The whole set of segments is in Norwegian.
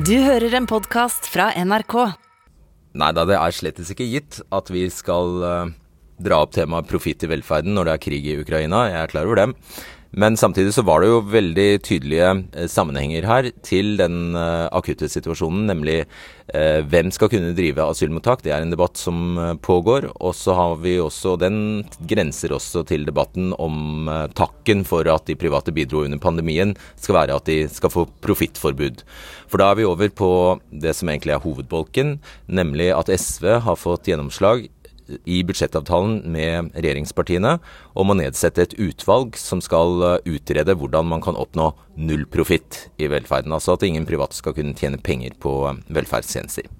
Du hører en podkast fra NRK. Nei da, det er slettes ikke gitt at vi skal eh, dra opp temaet profitt i velferden når det er krig i Ukraina. Jeg er klar over det. Men samtidig så var det jo veldig tydelige eh, sammenhenger her til den eh, akutte situasjonen, nemlig eh, hvem skal kunne drive asylmottak. Det er en debatt som eh, pågår. Og så har vi også Den grenser også til debatten om eh, takken for at de private bidro under pandemien, skal være at de skal få profittforbud. For da er vi over på det som egentlig er hovedbolken, nemlig at SV har fått gjennomslag i budsjettavtalen med regjeringspartiene om å nedsette et utvalg som skal eh, utrede hvordan man kan oppnå null profitt i velferden. Altså at ingen private skal kunne tjene penger på eh, velferdstjenester.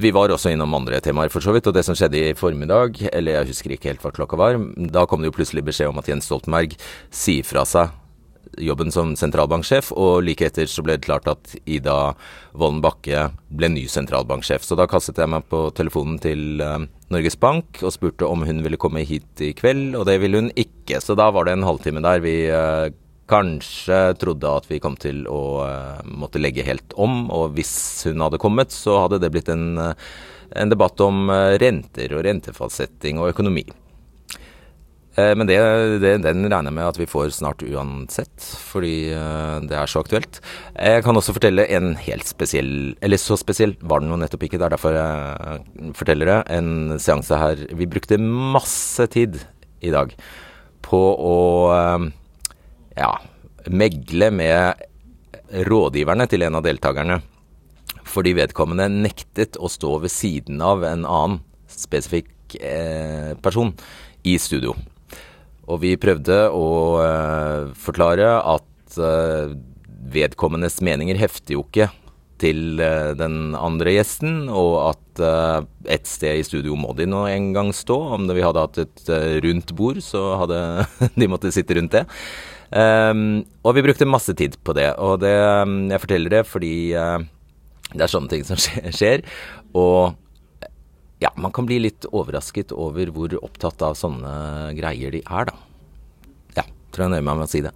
Vi var også innom andre temaer, for så vidt. Og det som skjedde i formiddag, eller jeg husker ikke helt hva klokka var, da kom det jo plutselig beskjed om at Jens Stoltenberg sier fra seg jobben som sentralbanksjef, og like etter så ble det klart at Ida Wolden Bakke ble ny sentralbanksjef. Så da kastet jeg meg på telefonen til uh, Norges Bank og spurte om hun ville komme hit i kveld, og det ville hun ikke. Så da var det en halvtime der vi uh, kanskje trodde at vi kom til å uh, måtte legge helt om, og hvis hun hadde kommet, så hadde det blitt en, en debatt om renter og rentefastsetting og økonomi. Eh, men det, det, den regner jeg med at vi får snart uansett, fordi eh, det er så aktuelt. Jeg kan også fortelle en helt spesiell Eller så spesiell var den jo nettopp ikke, det er derfor jeg forteller det. En seanse her Vi brukte masse tid i dag på å eh, ja, megle med rådgiverne til en av deltakerne. Fordi vedkommende nektet å stå ved siden av en annen spesifikk eh, person i studio. Og vi prøvde å uh, forklare at uh, vedkommendes meninger hefter jo ikke til uh, den andre gjesten, og at et sted i studio må de nå en gang stå. Om det, vi hadde hatt et rundt bord, så hadde de måttet sitte rundt det. Um, og vi brukte masse tid på det. Og det, um, jeg forteller det fordi det er sånne ting som skjer. Og ja, man kan bli litt overrasket over hvor opptatt av sånne greier de er, da. Ja, tror jeg nøyer meg med å si det.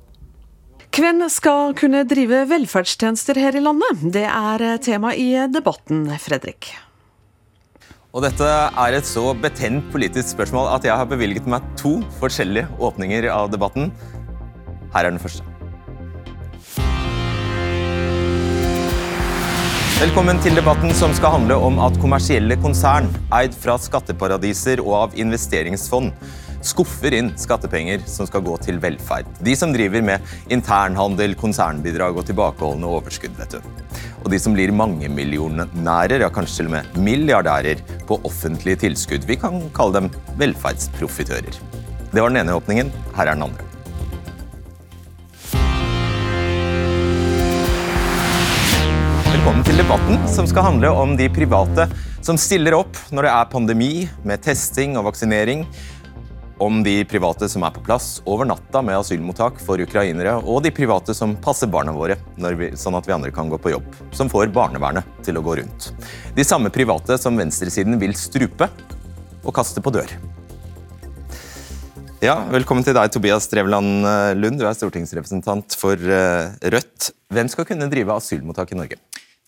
Hvem skal kunne drive velferdstjenester her i landet? Det er tema i debatten, Fredrik. Og dette er et så betent politisk spørsmål at jeg har bevilget meg to forskjellige åpninger av debatten. Her er den første. Velkommen til debatten som skal handle om at kommersielle konsern, eid fra skatteparadiser og av investeringsfond, skuffer inn skattepenger som skal gå til velferd. De som driver med internhandel, konsernbidrag og tilbakeholdende overskudd. vet du. Og de som blir mangemillionærer, ja kanskje til og med milliardærer, på offentlige tilskudd. Vi kan kalle dem velferdsprofitører. Det var den ene åpningen. Her er den andre. Velkommen til debatten som skal handle om de private som stiller opp når det er pandemi med testing og vaksinering. Om de private som er på plass over natta med asylmottak for ukrainere. Og de private som passer barna våre, vi, sånn at vi andre kan gå på jobb. Som får barnevernet til å gå rundt. De samme private som venstresiden vil strupe og kaste på dør. Ja, Velkommen til deg, Tobias Drevland Lund. Du er stortingsrepresentant for eh, Rødt. Hvem skal kunne drive asylmottak i Norge?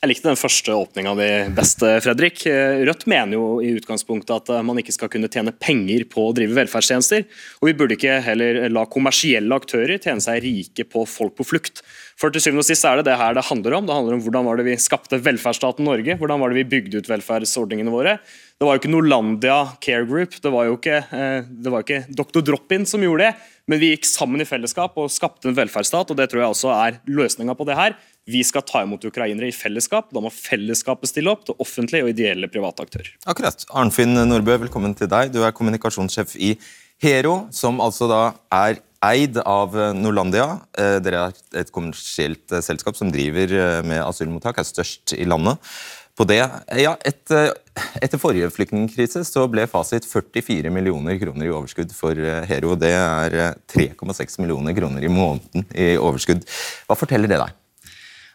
Jeg likte den første åpninga di best, Fredrik. Rødt mener jo i utgangspunktet at man ikke skal kunne tjene penger på å drive velferdstjenester. Og vi burde ikke heller la kommersielle aktører tjene seg rike på folk på flukt. For til syvende og sist er det det her det handler om. Det handler om hvordan var det vi skapte velferdsstaten Norge, hvordan var det vi bygde ut velferdsordningene våre. Det var jo ikke Norlandia Care Group, det var jo ikke, eh, det var ikke Dr. Drop-In som gjorde det. Men vi gikk sammen i fellesskap og skapte en velferdsstat, og det tror jeg også er løsninga på det her. Vi skal ta imot ukrainere i fellesskap. Da må fellesskapet stille opp, det offentlige og ideelle private aktører. Akkurat. Arnfinn Nordbø, velkommen til deg. Du er kommunikasjonssjef i Hero, som altså da er eid av Norlandia. Eh, dere er et kommersielt eh, selskap som driver eh, med asylmottak, er størst i landet på det. Ja, et, etter forrige flyktningkrise så ble fasit 44 millioner kroner i overskudd for Hero. Det er 3,6 millioner kroner i måneden i overskudd. Hva forteller det deg?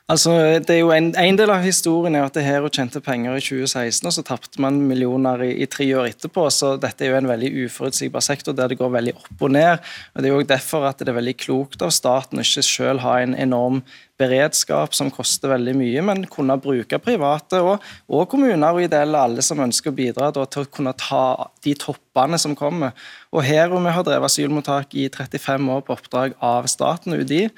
Altså, det er jo en, en, del av historien er at det her tjente penger i 2016, og så tapte man millioner i, i, tre år etterpå. Så dette er jo en veldig uforutsigbar sektor der det går veldig opp og ned. og Det er jo derfor at det er veldig klokt av staten å ikke selv ha en enorm beredskap som koster veldig mye, men kunne bruke private og, og kommuner og ideelle, alle som ønsker å bidra da, til å kunne ta de toppene som kommer. Og her hvor vi har drevet asylmottak i 35 år på oppdrag av staten, UDI, eh,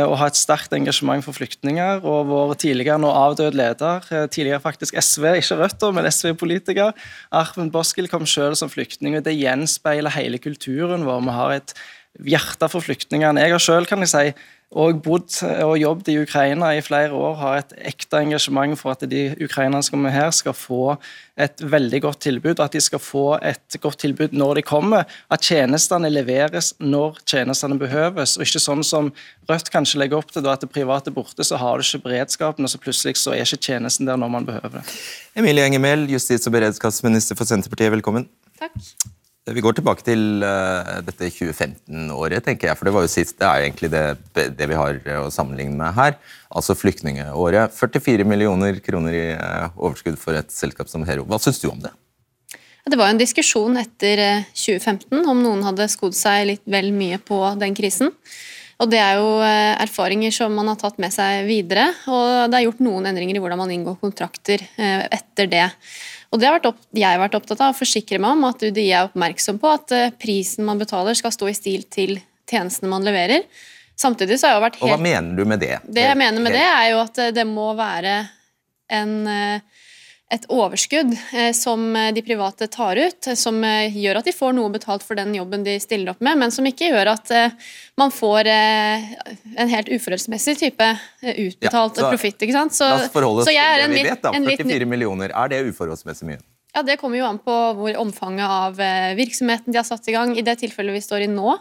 og ha et sterkt engasjement for flyktninger. Og vår tidligere nå avdød leder, eh, tidligere faktisk SV, ikke Rødt, men SV-politiker, Arven Boskil kom selv som flyktning. og Det gjenspeiler hele kulturen vår. Vi har et hjerte for flyktningene. Jeg har selv, kan jeg si, og bodd og jobbet i Ukraina i flere år, har et ekte engasjement for at de ukrainerne som er her, skal få et veldig godt tilbud. At de skal få et godt tilbud når de kommer. At tjenestene leveres når tjenestene behøves. og Ikke sånn som Rødt kanskje legger opp til, da, at det private er borte, så har du ikke beredskapen, og så plutselig så er ikke tjenesten der når man behøver det. Emilie Enger justis- og beredskapsminister for Senterpartiet, velkommen. Takk. Vi går tilbake til uh, dette 2015-året, tenker jeg. For det var jo sist, det er egentlig det, det, vi har å sammenligne med her. Altså flyktningeåret. 44 millioner kroner i uh, overskudd for et selskap som Hero. Hva syns du om det? Det var jo en diskusjon etter 2015 eh, om noen hadde skodd seg litt vel mye på den krisen. Og Det er jo erfaringer som man har tatt med seg videre. Og det er gjort noen endringer i hvordan man inngår kontrakter etter det. Og det har opp, jeg har vært opptatt av å forsikre meg om at UDI er oppmerksom på at eh, prisen man betaler skal stå i stil til tjenestene man leverer. Samtidig så har jeg vært helt... Og Hva mener du med det? Det jeg mener med det, er jo at eh, det må være en uh, et overskudd eh, som eh, de private tar ut, eh, som gjør at de får noe betalt for den jobben de stiller opp med, men som ikke gjør at man får en helt uforholdsmessig type utbetalt ja, profitt. La oss forholde oss til det vi vet. da, 44 millioner, er det uforholdsmessig mye? Ja, Det kommer jo an på hvor omfanget av virksomheten de har satt i gang. I det tilfellet vi står i nå,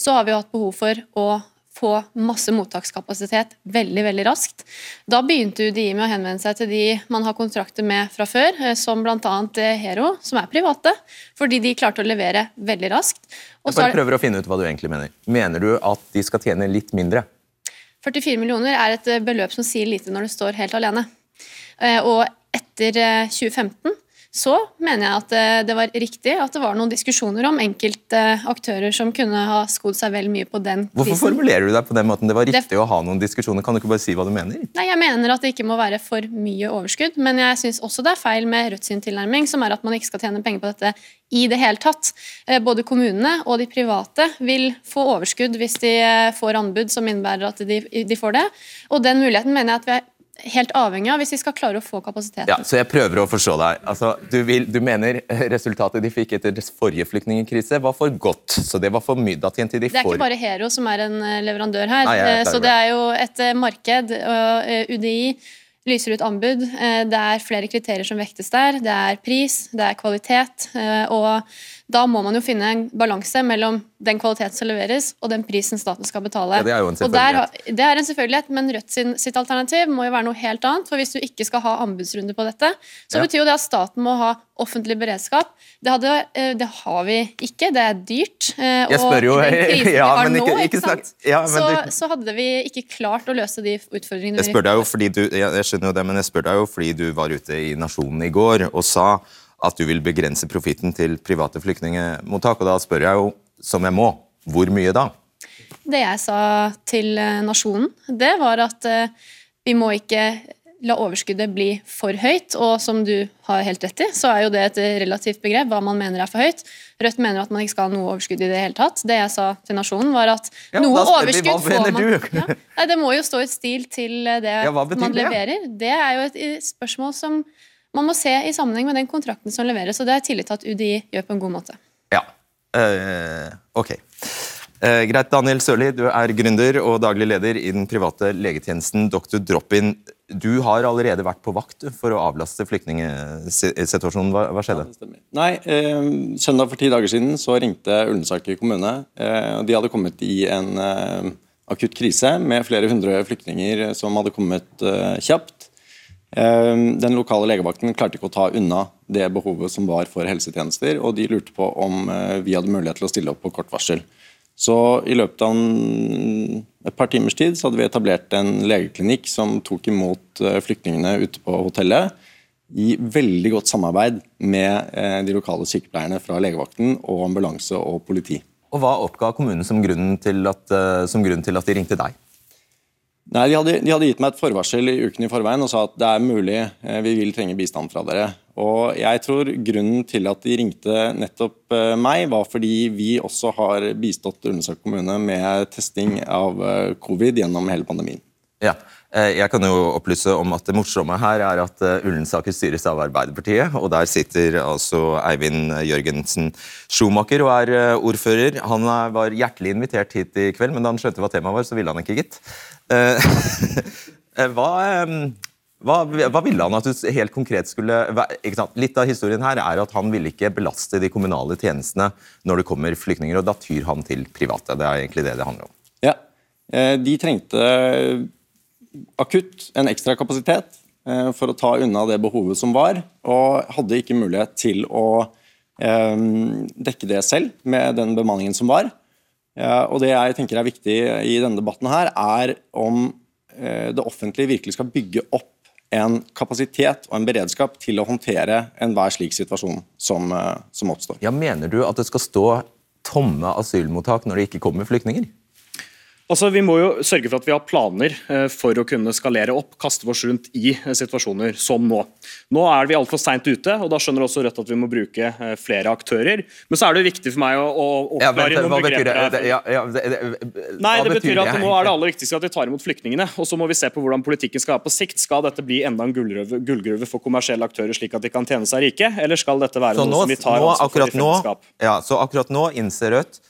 så har vi jo hatt behov for å få masse mottakskapasitet veldig veldig raskt. Da begynte UDI med å henvende seg til de man har kontrakter med fra før, eh, som bl.a. Eh, Hero, som er private, fordi de klarte å levere veldig raskt. Og jeg bare prøver å finne ut hva du egentlig mener. Mener du at de skal tjene litt mindre? 44 millioner er et eh, beløp som sier lite når du står helt alene. Og etter 2015 så mener jeg at eh, det var riktig at det var noen diskusjoner om enkelte aktører som kunne ha skodd seg vel mye på den prisen. Hvorfor formulerer du deg på den måten? Det var riktig det... å ha noen diskusjoner. Kan du ikke bare si hva du mener? Nei, Jeg mener at det ikke må være for mye overskudd, men jeg syns også det er feil med Rødt sin tilnærming, som er at man ikke skal tjene penger på dette i det hele tatt. Eh, både kommunene og de private vil få overskudd hvis de eh, får anbud som innebærer at de, de får det. Og den muligheten mener jeg at vi er helt avhengig av hvis vi skal klare å få kapasiteten. Ja, så jeg prøver å forstå deg. Altså, du, vil, du, mener resultatet de fikk etter forrige flyktningkrise var for godt, så det var for? Da tjente de får Det er ikke bare Hero som er en eh, leverandør her. Nei, det så det er jo et eh, marked. og UDI lyser ut anbud. Det er flere kriterier som vektes der. Det er pris, det er kvalitet. og da må man jo finne en balanse mellom den kvaliteten som leveres, og den prisen staten skal betale. Ja, det er jo en selvfølgelighet. Der, det er en selvfølgelighet, men Rødt sin, sitt alternativ må jo være noe helt annet. For hvis du ikke skal ha anbudsrunde på dette, så ja. betyr jo det at staten må ha offentlig beredskap. Det, hadde, eh, det har vi ikke, det er dyrt. Eh, jeg spør jo, ja, men ikke, ikke sant? Ja, så, så, hadde vi ikke klart å løse de utfordringene. Jeg spør deg jo fordi du, jeg skjønner jo det, men jeg spør deg jo fordi du var ute i Nasjonen i går og sa at du vil begrense profitten til private flyktningemottak. Og da spør jeg jo, som jeg må, hvor mye da? Det jeg sa til eh, Nasjonen, det var at eh, vi må ikke la overskuddet bli for høyt. Og som du har helt rett i, så er jo det et relativt begrep, hva man mener er for høyt. Rødt mener at man ikke skal ha noe overskudd i det hele tatt. Det jeg sa til Nasjonen, var at ja, noe overskudd vi, får man ja, nei, Det må jo stå i stil til det ja, man leverer. Det er jo et spørsmål som man må se i sammenheng med den kontrakten som leveres, og det er tillit til at UDI gjør på en god måte. Ja, uh, ok. Uh, greit, Daniel Sørli, du er gründer og daglig leder i den private legetjenesten Dr. Drop-In. Du har allerede vært på vakt for å avlaste flyktningsituasjonen. Hva, hva skjedde? Ja, Nei, uh, Søndag for ti dager siden så ringte Ullensaker kommune. Eh, de hadde kommet i en akutt krise med flere hundre flyktninger som hadde kommet kjapt. Ehm, den lokale legevakten klarte ikke å ta unna det behovet som var for helsetjenester, og de lurte på om eh, vi hadde mulighet til å stille opp på kort varsel. Så i løpet av et par timers tid så hadde vi etablert en legeklinikk som tok imot eh, flyktningene ute på hotellet i veldig godt samarbeid med eh, de lokale sykepleierne fra legevakten og ambulanse og politi. Og Hva oppga kommunen som grunn til som grunn til at de ringte deg? Nei, de hadde, de hadde, gitt meg et forvarsel i uken i forveien og sa at det er mulig, eh, vi vil trenge bistand fra dere. Og Jeg tror grunnen til at de ringte nettopp eh, meg, var fordi vi også har bistått Ullensak kommune med testing av eh, covid gjennom hele pandemien. Ja, jeg kan jo opplyse om at Det morsomme her er at Ullensaker styres av Arbeiderpartiet. og Der sitter altså Eivind Jørgensen Schumacher og er ordfører. Han var hjertelig invitert hit i kveld, men da han skjønte hva temaet var, så ville han ikke, gitt. Eh, eh, hva, hva, hva, ville han at du helt konkret skulle Litt av historien her er at han ville ikke belaste de kommunale tjenestene når det kommer flyktninger, og da tyr han til private. Det er egentlig det det handler om. Ja, eh, De trengte akutt en ekstra kapasitet for å ta unna det behovet som var, og hadde ikke mulighet til å dekke det selv med den bemanningen som var. Og Det jeg tenker er viktig i denne debatten, her, er om eh, det offentlige virkelig skal bygge opp en kapasitet og en beredskap til å håndtere enhver slik situasjon som, eh, som oppstår. Ja, Mener du at det skal stå tomme asylmottak når det ikke kommer flyktninger? Altså, Vi må jo sørge for at vi har planer eh, for å kunne skalere opp, kaste oss rundt i eh, situasjoner som nå. Nå er vi altfor seint ute, og da skjønner også Rødt at vi må bruke eh, flere aktører. Men så er det viktig for meg å, å oppklare ja, noen begreper her. Ja, ja, det, det, Nei, det betyr at nå er det aller viktigste at vi tar imot flyktningene. Og så må vi se på hvordan politikken skal være på sikt. Skal dette bli enda en gullgruve for kommersielle aktører, slik at de kan tjene seg rike, eller skal dette være så noe nå, som vi tar ansvar for i fellesskap? Ja, så akkurat nå innser Rødt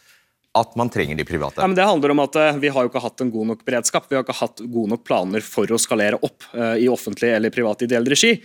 at man trenger de private? Ja, det handler om at uh, Vi har jo ikke hatt en god nok beredskap. Vi har ikke hatt gode nok planer for å skalere opp uh, i offentlig eller privat ideell regi.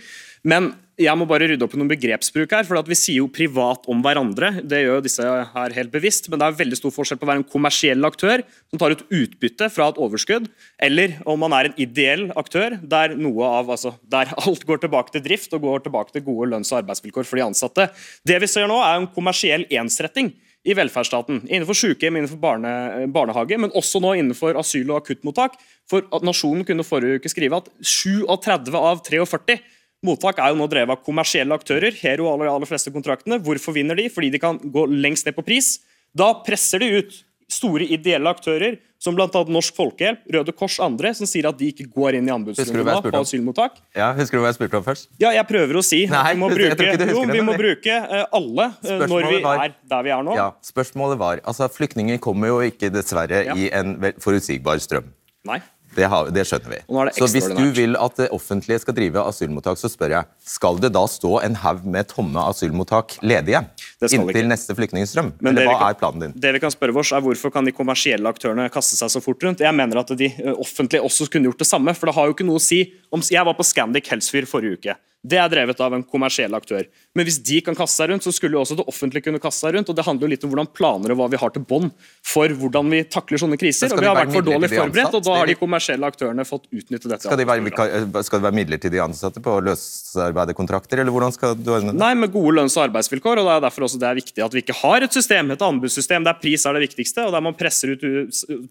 Men jeg må bare rydde opp i noen begrepsbruk her. for Vi sier jo privat om hverandre, det gjør jo disse her helt bevisst. Men det er veldig stor forskjell på å være en kommersiell aktør som tar ut utbytte fra et overskudd, eller om man er en ideell aktør der, av, altså, der alt går tilbake til drift og går tilbake til gode lønns- og arbeidsvilkår for de ansatte. Det vi ser nå, er en kommersiell ensretting i velferdsstaten. Innenfor sykehjem, innenfor barne, barnehage, men også nå innenfor asyl- og akuttmottak. For at Nasjonen kunne forrige uke skrive at 37 av 43 mottak er jo nå drevet av kommersielle aktører. Hero aller, aller fleste kontraktene. Hvorfor vinner de? Fordi de kan gå lengst ned på pris. Da presser de ut store ideelle aktører som bl.a. Norsk Folkehjelp, Røde Kors og andre, som sier at de ikke går inn i anbudsrunden på asylmottak. Ja, Husker du hva jeg spurte om først? Ja, jeg prøver å si Nei, vi må bruke, jo, vi må bruke uh, alle uh, når vi var, er der vi er nå. Ja, Spørsmålet var altså Flyktninger kommer jo ikke dessverre ja. i en forutsigbar strøm. Nei. Det, har, det, skjønner vi. Så Hvis du vil at det offentlige skal drive asylmottak, så spør jeg skal det da stå en haug med tomme asylmottak ledige inntil neste flyktningstrøm? Eller hva kan, er planen din? Det vi kan spørre oss er Hvorfor kan de kommersielle aktørene kaste seg så fort rundt? Jeg mener at de offentlige også kunne gjort det samme. for det har jo ikke noe å si om, Jeg var på Scandic Helsfyr forrige uke. Det er drevet av en kommersiell aktør. Men hvis de kan kaste seg rundt, så skulle jo også det offentlige kunne kaste seg rundt. og Det handler jo litt om hvordan planer og hva vi har til bånd for hvordan vi takler sånne kriser. og Vi har vært for dårlig forberedt, og da har de kommersielle aktørene fått utnytte dette. Skal, de være, skal det være midlertidige ansatte på løsarbeiderkontrakter, eller hvordan skal du ordne det? Nei, med gode lønns- og arbeidsvilkår. og Det er derfor også det er viktig at vi ikke har et system, et anbudssystem der pris er det viktigste, og der man presser ut,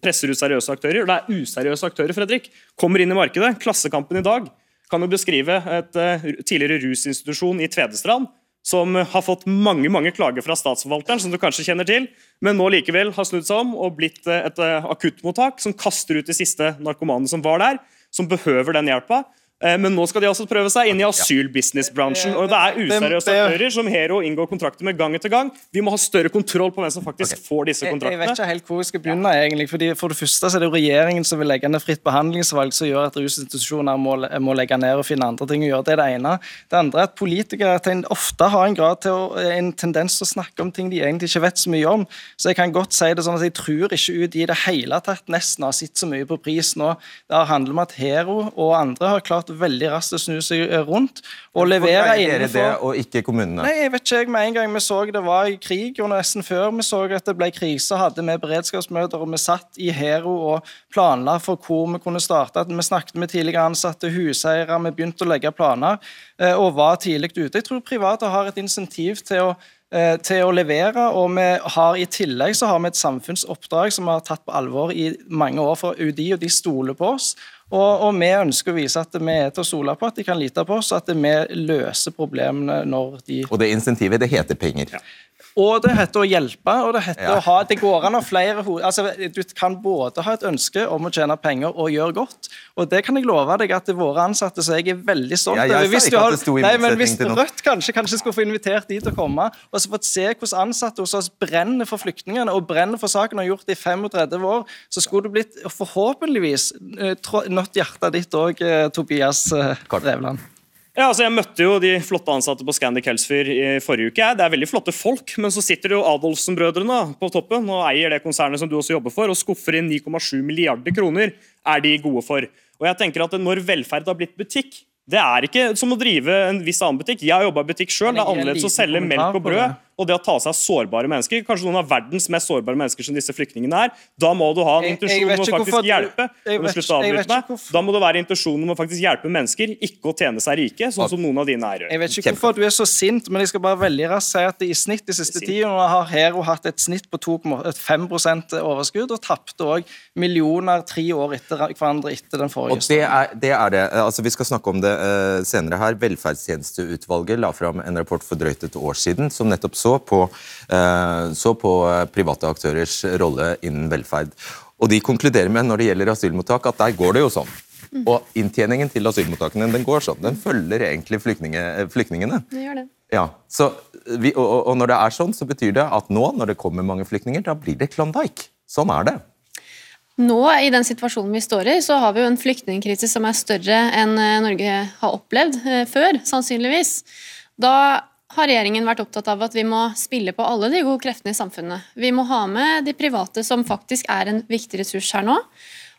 presser ut seriøse aktører. og Det er useriøse aktører, Fredrik, kommer inn i markedet. Klassekampen i dag kan jo beskrive et uh, tidligere rusinstitusjon i Tvedestrand som har fått mange mange klager fra statsforvalteren, som du kanskje kjenner til, men nå likevel har snudd seg om og blitt uh, et uh, akuttmottak som kaster ut de siste narkomane som var der, som behøver den hjelpa. Eh, men nå skal de altså prøve seg inn i asylbusinessbransjen. Og det er useriøse aktører som Hero inngår kontrakter med gang etter gang. Vi må ha større kontroll på hvem som faktisk okay. får disse kontraktene. Jeg, jeg, vet ikke helt hvor vi skal begynne, egentlig. Fordi For det første så er det jo regjeringen som vil legge ned fritt behandlingsvalg, som gjør at rusinstitusjoner må, må, legge ned og finne andre ting å gjøre. Det er det ene. Det andre er at politikere ofte har en, grad til å, en tendens til å snakke om ting de egentlig ikke vet så mye om. Så jeg kan godt si det sånn at jeg tror ikke ut i det hele tatt nesten har sett så mye på pris nå. Det handler om at Hero og andre har klart veldig raskt å snu seg rundt og levere innenfor det, og ikke kommunene? Nei, jeg vet ikke. jeg Med en gang vi så det var i krig, og nesten før vi så at det ble krise, hadde vi beredskapsmøter, og vi satt i Hero og planla for hvor vi kunne starte. Vi snakket med tidligere ansatte, huseiere, vi begynte å legge planer eh, og var tidlig ute. Jeg tror private har et insentiv til å til å levere. Og vi har i tillegg så har vi et samfunnsoppdrag som vi har tatt på alvor i mange år for UDI, og de stoler på oss. Og, og, vi ønsker å vise at vi er til å stole på, at de kan lite på oss, at vi løser problemene når de Og det insentivet, det heter penger. Ja. Og det heter å hjelpe, og det heter ja. å ha Det går an å ha flere altså, Du kan både ha et ønske om å tjene penger og gjøre godt, og det kan jeg love deg at våre ansatte så jeg er veldig stolt over. Ja, jeg det sto i nei, men Hvis Rødt kanskje, kanskje skulle få invitert de til å komme og så fått se hvordan ansatte hos oss brenner for flyktningene og brenner for saken og har gjort det i 35 år, så skulle det blitt forhåpentligvis uh, nådd hjertet ditt òg, uh, Tobias Revland. Drevland. Ja, altså Jeg møtte jo de flotte ansatte på Scandic Helsfyr i forrige uke. Det er veldig flotte folk, men så sitter jo Adolfsen-brødrene på toppen og eier det konsernet som du også jobber for, og skuffer inn 9,7 milliarder kroner er de gode for. Og jeg tenker at Når velferd har blitt butikk, det er ikke som å drive en viss annen butikk. Jeg har jobba i butikk sjøl. Det er annerledes å selge melk og brød og det å ta seg av sårbare mennesker. Kanskje noen av verdens mest sårbare mennesker som disse flyktningene er. Da må du ha en intensjon om å faktisk hjelpe. Da må det være intensjonen om å faktisk hjelpe mennesker, ikke å tjene seg rike, sånn som noen av dine er. Jeg vet ikke hvorfor du er så sint, men jeg skal bare veldig raskt si at i snitt de siste ti årene har Hero hatt et snitt på 2,5% overskudd, og tapte òg millioner tre år etter hverandre etter den forrige. Og det er, det er det. Altså, vi skal snakke om det uh, senere her. Velferdstjenesteutvalget la fram en rapport for drøyt et år siden som nettopp så så på, eh, så på eh, private aktørers rolle innen velferd. Og De konkluderer med når det gjelder asylmottak, at der går det jo sånn. Og inntjeningen til asylmottakene den går sånn. Den følger egentlig flyktninge, flyktningene. Det gjør det. Ja, vi, og, og, når det er sånn, så betyr det at nå, når det kommer mange flyktninger, da blir det Klondyke. Sånn er det. Nå, i den situasjonen vi står i, så har vi jo en flyktningkrise som er større enn eh, Norge har opplevd før, sannsynligvis. Da har regjeringen vært opptatt av at vi må spille på alle de gode kreftene i samfunnet. Vi må ha med de private, som faktisk er en viktig ressurs her nå.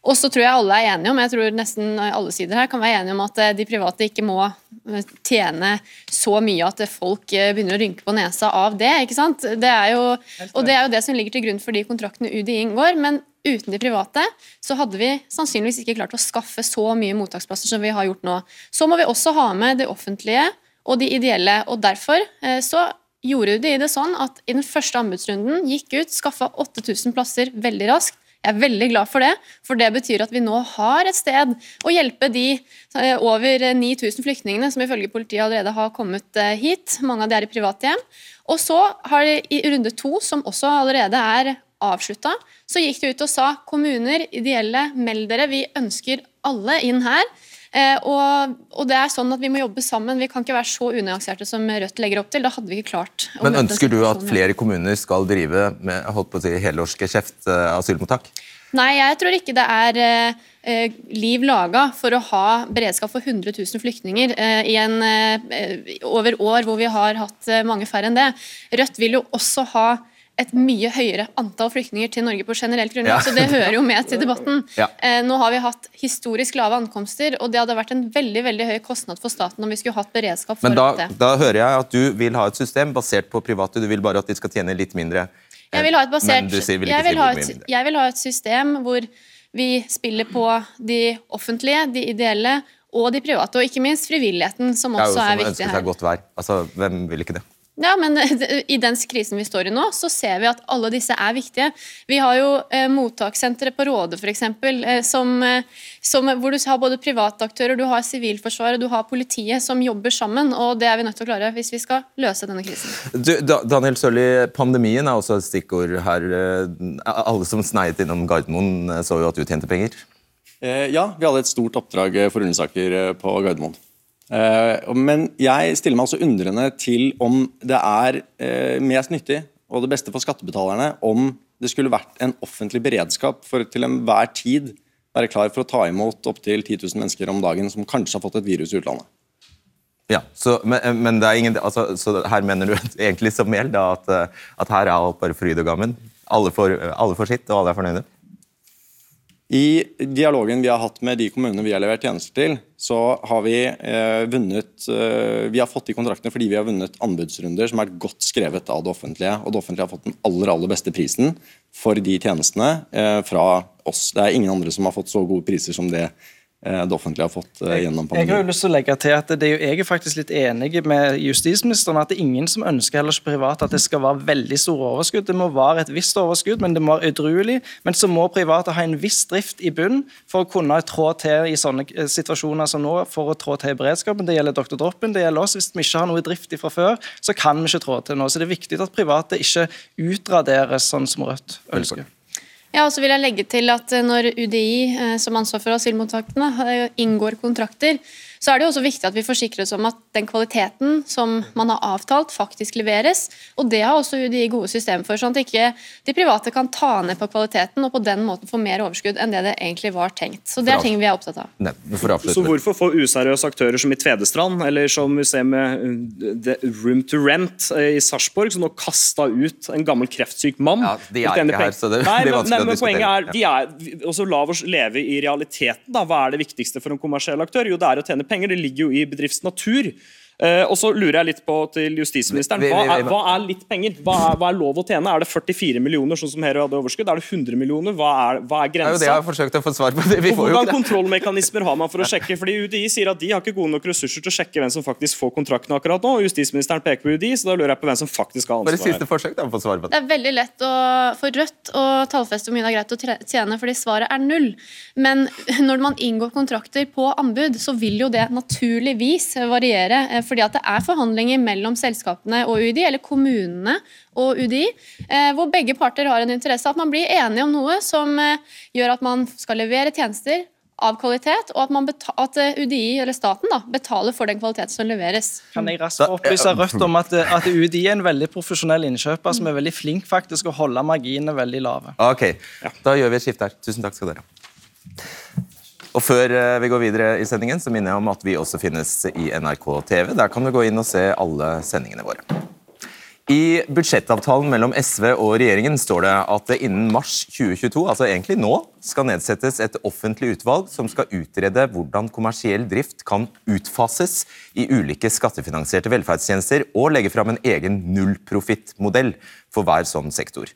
Og så tror jeg alle er enige om jeg tror nesten alle sider her kan være enige om at eh, de private ikke må eh, tjene så mye at folk eh, begynner å rynke på nesa av det. ikke sant? Det er jo, og det er jo det som ligger til grunn for de kontraktene UDI inngår. men Uten de private så hadde vi sannsynligvis ikke klart å skaffe så mye mottaksplasser som vi har gjort nå. Så må vi også ha med det offentlige og de ideelle. og Derfor eh, så gjorde de det sånn at i den første anbudsrunden gikk ut, skaffa 8000 plasser veldig raskt. Jeg er veldig glad for det, for det betyr at vi nå har et sted å hjelpe de eh, over 9000 flyktningene som ifølge politiet allerede har kommet eh, hit. Mange av de er i private hjem. Og så har de i runde to, som også allerede er avslutta, så gikk de ut og sa kommuner, ideelle, meld dere, vi ønsker alle inn her. Eh, og, og, det er sånn at Vi må jobbe sammen. Vi kan ikke være så unyanserte som Rødt legger opp til. Da hadde vi ikke klart Men Ønsker du at flere kommuner skal drive med holdt på å si, helårsgeskjeft eh, asylmottak? Nei, jeg tror ikke det er eh, liv laga for å ha beredskap for 100 000 flyktninger eh, i en, eh, over år hvor vi har hatt eh, mange færre enn det. Rødt vil jo også ha et mye høyere antall flyktninger til Norge på generelt grunnlag. Ja. Så det hører jo med til debatten. Ja. Eh, nå har vi hatt historisk lave ankomster, og det hadde vært en veldig veldig høy kostnad for staten om vi skulle hatt beredskap for Men da, dette. Da hører jeg at du vil ha et system basert på private, du vil bare at de skal tjene litt mindre. Jeg vil ha et, basert, vil jeg vil ha et, jeg vil ha et system hvor vi spiller på de offentlige, de ideelle og de private, og ikke minst frivilligheten, som også er, er viktig her. Det er jo som ønsker seg godt vær. Altså, hvem vil ikke det? Ja, men I den krisen vi står i nå, så ser vi at alle disse er viktige. Vi har jo eh, mottakssenteret på Råde f.eks., eh, som, eh, som, hvor du har både private aktører, du har Sivilforsvaret, du har politiet som jobber sammen. og Det er vi nødt til å klare hvis vi skal løse denne krisen. Du, Daniel Sørli, Pandemien er også et stikkord her. Eh, alle som sneiet innom Gardermoen, eh, så jo at du tjente penger? Eh, ja, vi hadde et stort oppdrag for Ullensaker på Gardermoen. Eh, men jeg stiller meg altså undrende til om det er eh, mest nyttig og det beste for skattebetalerne om det skulle vært en offentlig beredskap for til enhver tid være klar for å ta imot opptil 10 000 mennesker om dagen som kanskje har fått et virus i utlandet. Ja, så, men, men ingen, altså, så her mener du egentlig som gjeld at, at, her er alt bare fryd og gammen? Alle får sitt, og alle er fornøyde? I dialogen vi har hatt med de kommunene vi har levert tjenester til, så har vi eh, vunnet eh, Vi har fått de kontraktene fordi vi har vunnet anbudsrunder som er godt skrevet av det offentlige. Og det offentlige har fått den aller, aller beste prisen for de tjenestene eh, fra oss. Det er ingen andre som har fått så gode priser som det det offentlige har fått eh, gjennom pandemien. Jeg har jo lyst til å legge til at det er jo, Jeg er faktisk litt enig med justisministeren at det er ingen som ønsker heller ikke privat at det skal være veldig store overskudd. Det må være et visst overskudd, men det må være edruelig. Men så må private ha en viss drift i bunn for å kunne trå til i sånne eh, situasjoner som nå, for å trå til i beredskapen. Det gjelder Dr. Droppen, det gjelder oss. Hvis vi ikke har noe drift fra før, så kan vi ikke trå til nå. Så det er viktig at private ikke utraderes sånn som Rødt ønsker. Ja, og så vil jeg legge til at eh, Når UDI eh, som ansvar for asylmottakene eh, inngår kontrakter, så er det jo også viktig at vi forsikrer oss om at den kvaliteten som man har avtalt, faktisk leveres. og Det har også UDI gode systemer for, sånn at ikke de private kan ta ned på kvaliteten og på den måten få mer overskudd enn det det egentlig var tenkt. Så Det er ting vi er opptatt av. Ne, så Hvorfor får useriøse aktører som i Tvedestrand, eller som vi ser med Room to Rent i Sarpsborg, som nå kasta ut en gammel kreftsyk mann ja, De er ikke her, så det Nei, blir vanskelig men, men poenget er, de er også La oss leve i realiteten. da. Hva er det viktigste for en kommersiell aktør? Jo, det er å tjene penger. Det ligger jo i bedrifts natur. Uh, og så lurer jeg litt på til justisministeren. Hva er, hva er litt penger? Hva er, hva er, lov å tjene? Er det 44 millioner, sånn som Hero hadde overskudd? Er det 100 millioner? Hva er, hva er grensa? Det er jo det jeg har forsøkt å få svar på. og Hvordan kontrollmekanismer har man for å sjekke? Fordi UDI sier at de har ikke gode nok ressurser til å sjekke hvem som faktisk får kontrakten akkurat nå. Justisministeren peker på UDI, så da lurer jeg på hvem som faktisk har ansvaret. Bare siste forsøk da, få svar på det. Det er veldig lett å, for Rødt å tallfeste hvor mye det er greit å tjene, fordi svaret er null. Men når man inngår kontrakter på anbud, så vil jo det naturligvis variere, eh, fordi at det er forhandlinger mellom selskapene og UDI, eller kommunene og UDI, eh, hvor begge parter har en interesse av at man blir enige om noe som eh, gjør at man skal levere tjenester av kvalitet, og at, at, eh, UDI eller staten da, betaler for den kvaliteten som leveres. Kan jeg raskt opplyse Rødt om at, at, UDI er en veldig profesjonell innkjøper som er veldig flink faktisk å holde marginene veldig lave. Ok, Da gjør vi et skifte her. Tusen takk skal dere ha. Og Før eh, vi går videre i sendingen, så minner jeg om at vi også finnes i NRK TV. Der kan du gå inn og se alle sendingene våre. I budsjettavtalen mellom SV og regjeringen står det at det innen mars 2022, altså egentlig nå, skal nedsettes et offentlig utvalg som skal utrede hvordan kommersiell drift kan utfases i ulike skattefinansierte velferdstjenester, og legge fram en egen nullprofittmodell for hver sånn sektor.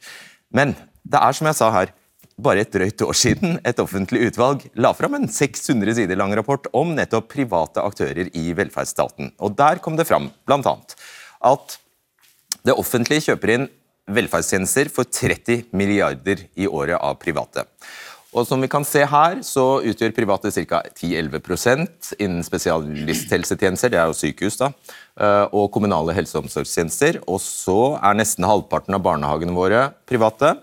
Men det er som jeg sa her, bare et drøyt år siden et offentlig utvalg la fram en 600 sider lang rapport om nettopp private aktører i velferdsstaten. Og Der kom det fram bl.a. at det offentlige kjøper inn velferdstjenester for 30 milliarder i året av private. Og som vi kan se her, så utgjør private ca. 10-11% innen spesialisthelsetjenester, det er jo sykehus, da, eh, og kommunale helse- og omsorgstjenester. Og så er nesten halvparten av barnehagene våre private.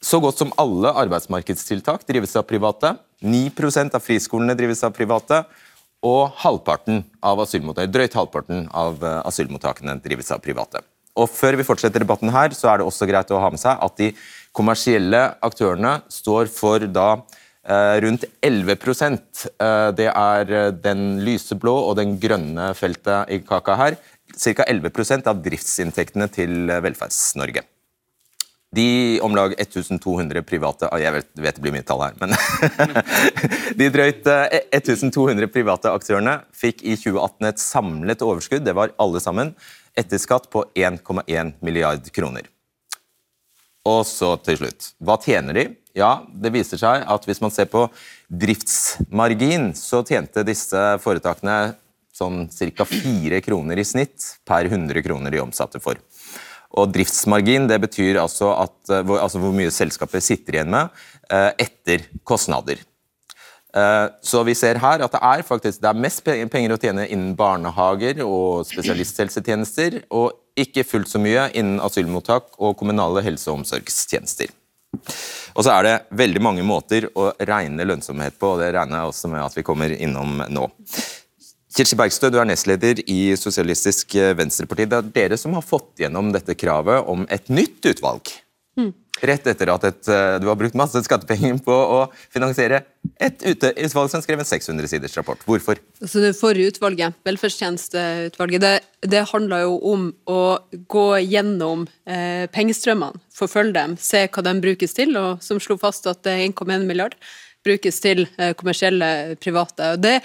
Så godt som alle arbeidsmarkedstiltak drives av private. 9% av friskolene drives av private. Og halvparten av drøyt halvparten av eh, asylmottakene drives av private. Og Før vi fortsetter debatten her, så er det også greit å ha med seg at de kommersielle aktørene står for da eh, rundt 11 eh, Det er den lyseblå og den grønne feltet i kaka her. Ca. 11% av driftsinntektene til Velferds-Norge. De om lag 1200 private Jeg vet, vet det blir mye tall her, men De drøyt 1200 eh, private aktørene fikk i 2018 et samlet overskudd, det var alle sammen, etter skatt på 1,1 milliard kroner. Og så til slutt. Hva tjener de? Ja, det viser seg at hvis man ser på driftsmargin, så tjente disse foretakene sånn ca. 4 kroner i snitt per 100 kroner de omsatte for. Og driftsmargin det betyr altså, at, eh, altså hvor mye selskapet sitter igjen med eh, etter kostnader. Eh, så vi ser her at det er faktisk det er mest penger å tjene innen barnehager og spesialisthelsetjenester, og ikke fullt så mye innen asylmottak og kommunale helse- og omsorgstjenester. Og så er det veldig mange måter å regne lønnsomhet på, og det regner jeg også med at vi kommer innom nå. Kirsti Bergstø, du er nestleder i Sosialistisk Venstreparti. Det er dere som har fått gjennom dette kravet om et nytt utvalg. Mm. Rett etter at et, eh, du har brukt masse skattepenger på å finansiere et utvalg som skrev en 600 siders rapport. Hvorfor? Altså det forrige utvalget, velferdstjenesteutvalget, det, det handla jo om å gå gjennom eh, pengestrømmene, forfølge dem, se hva de brukes til, og som slo fast at 1,1 milliard brukes til eh, kommersielle private. Og det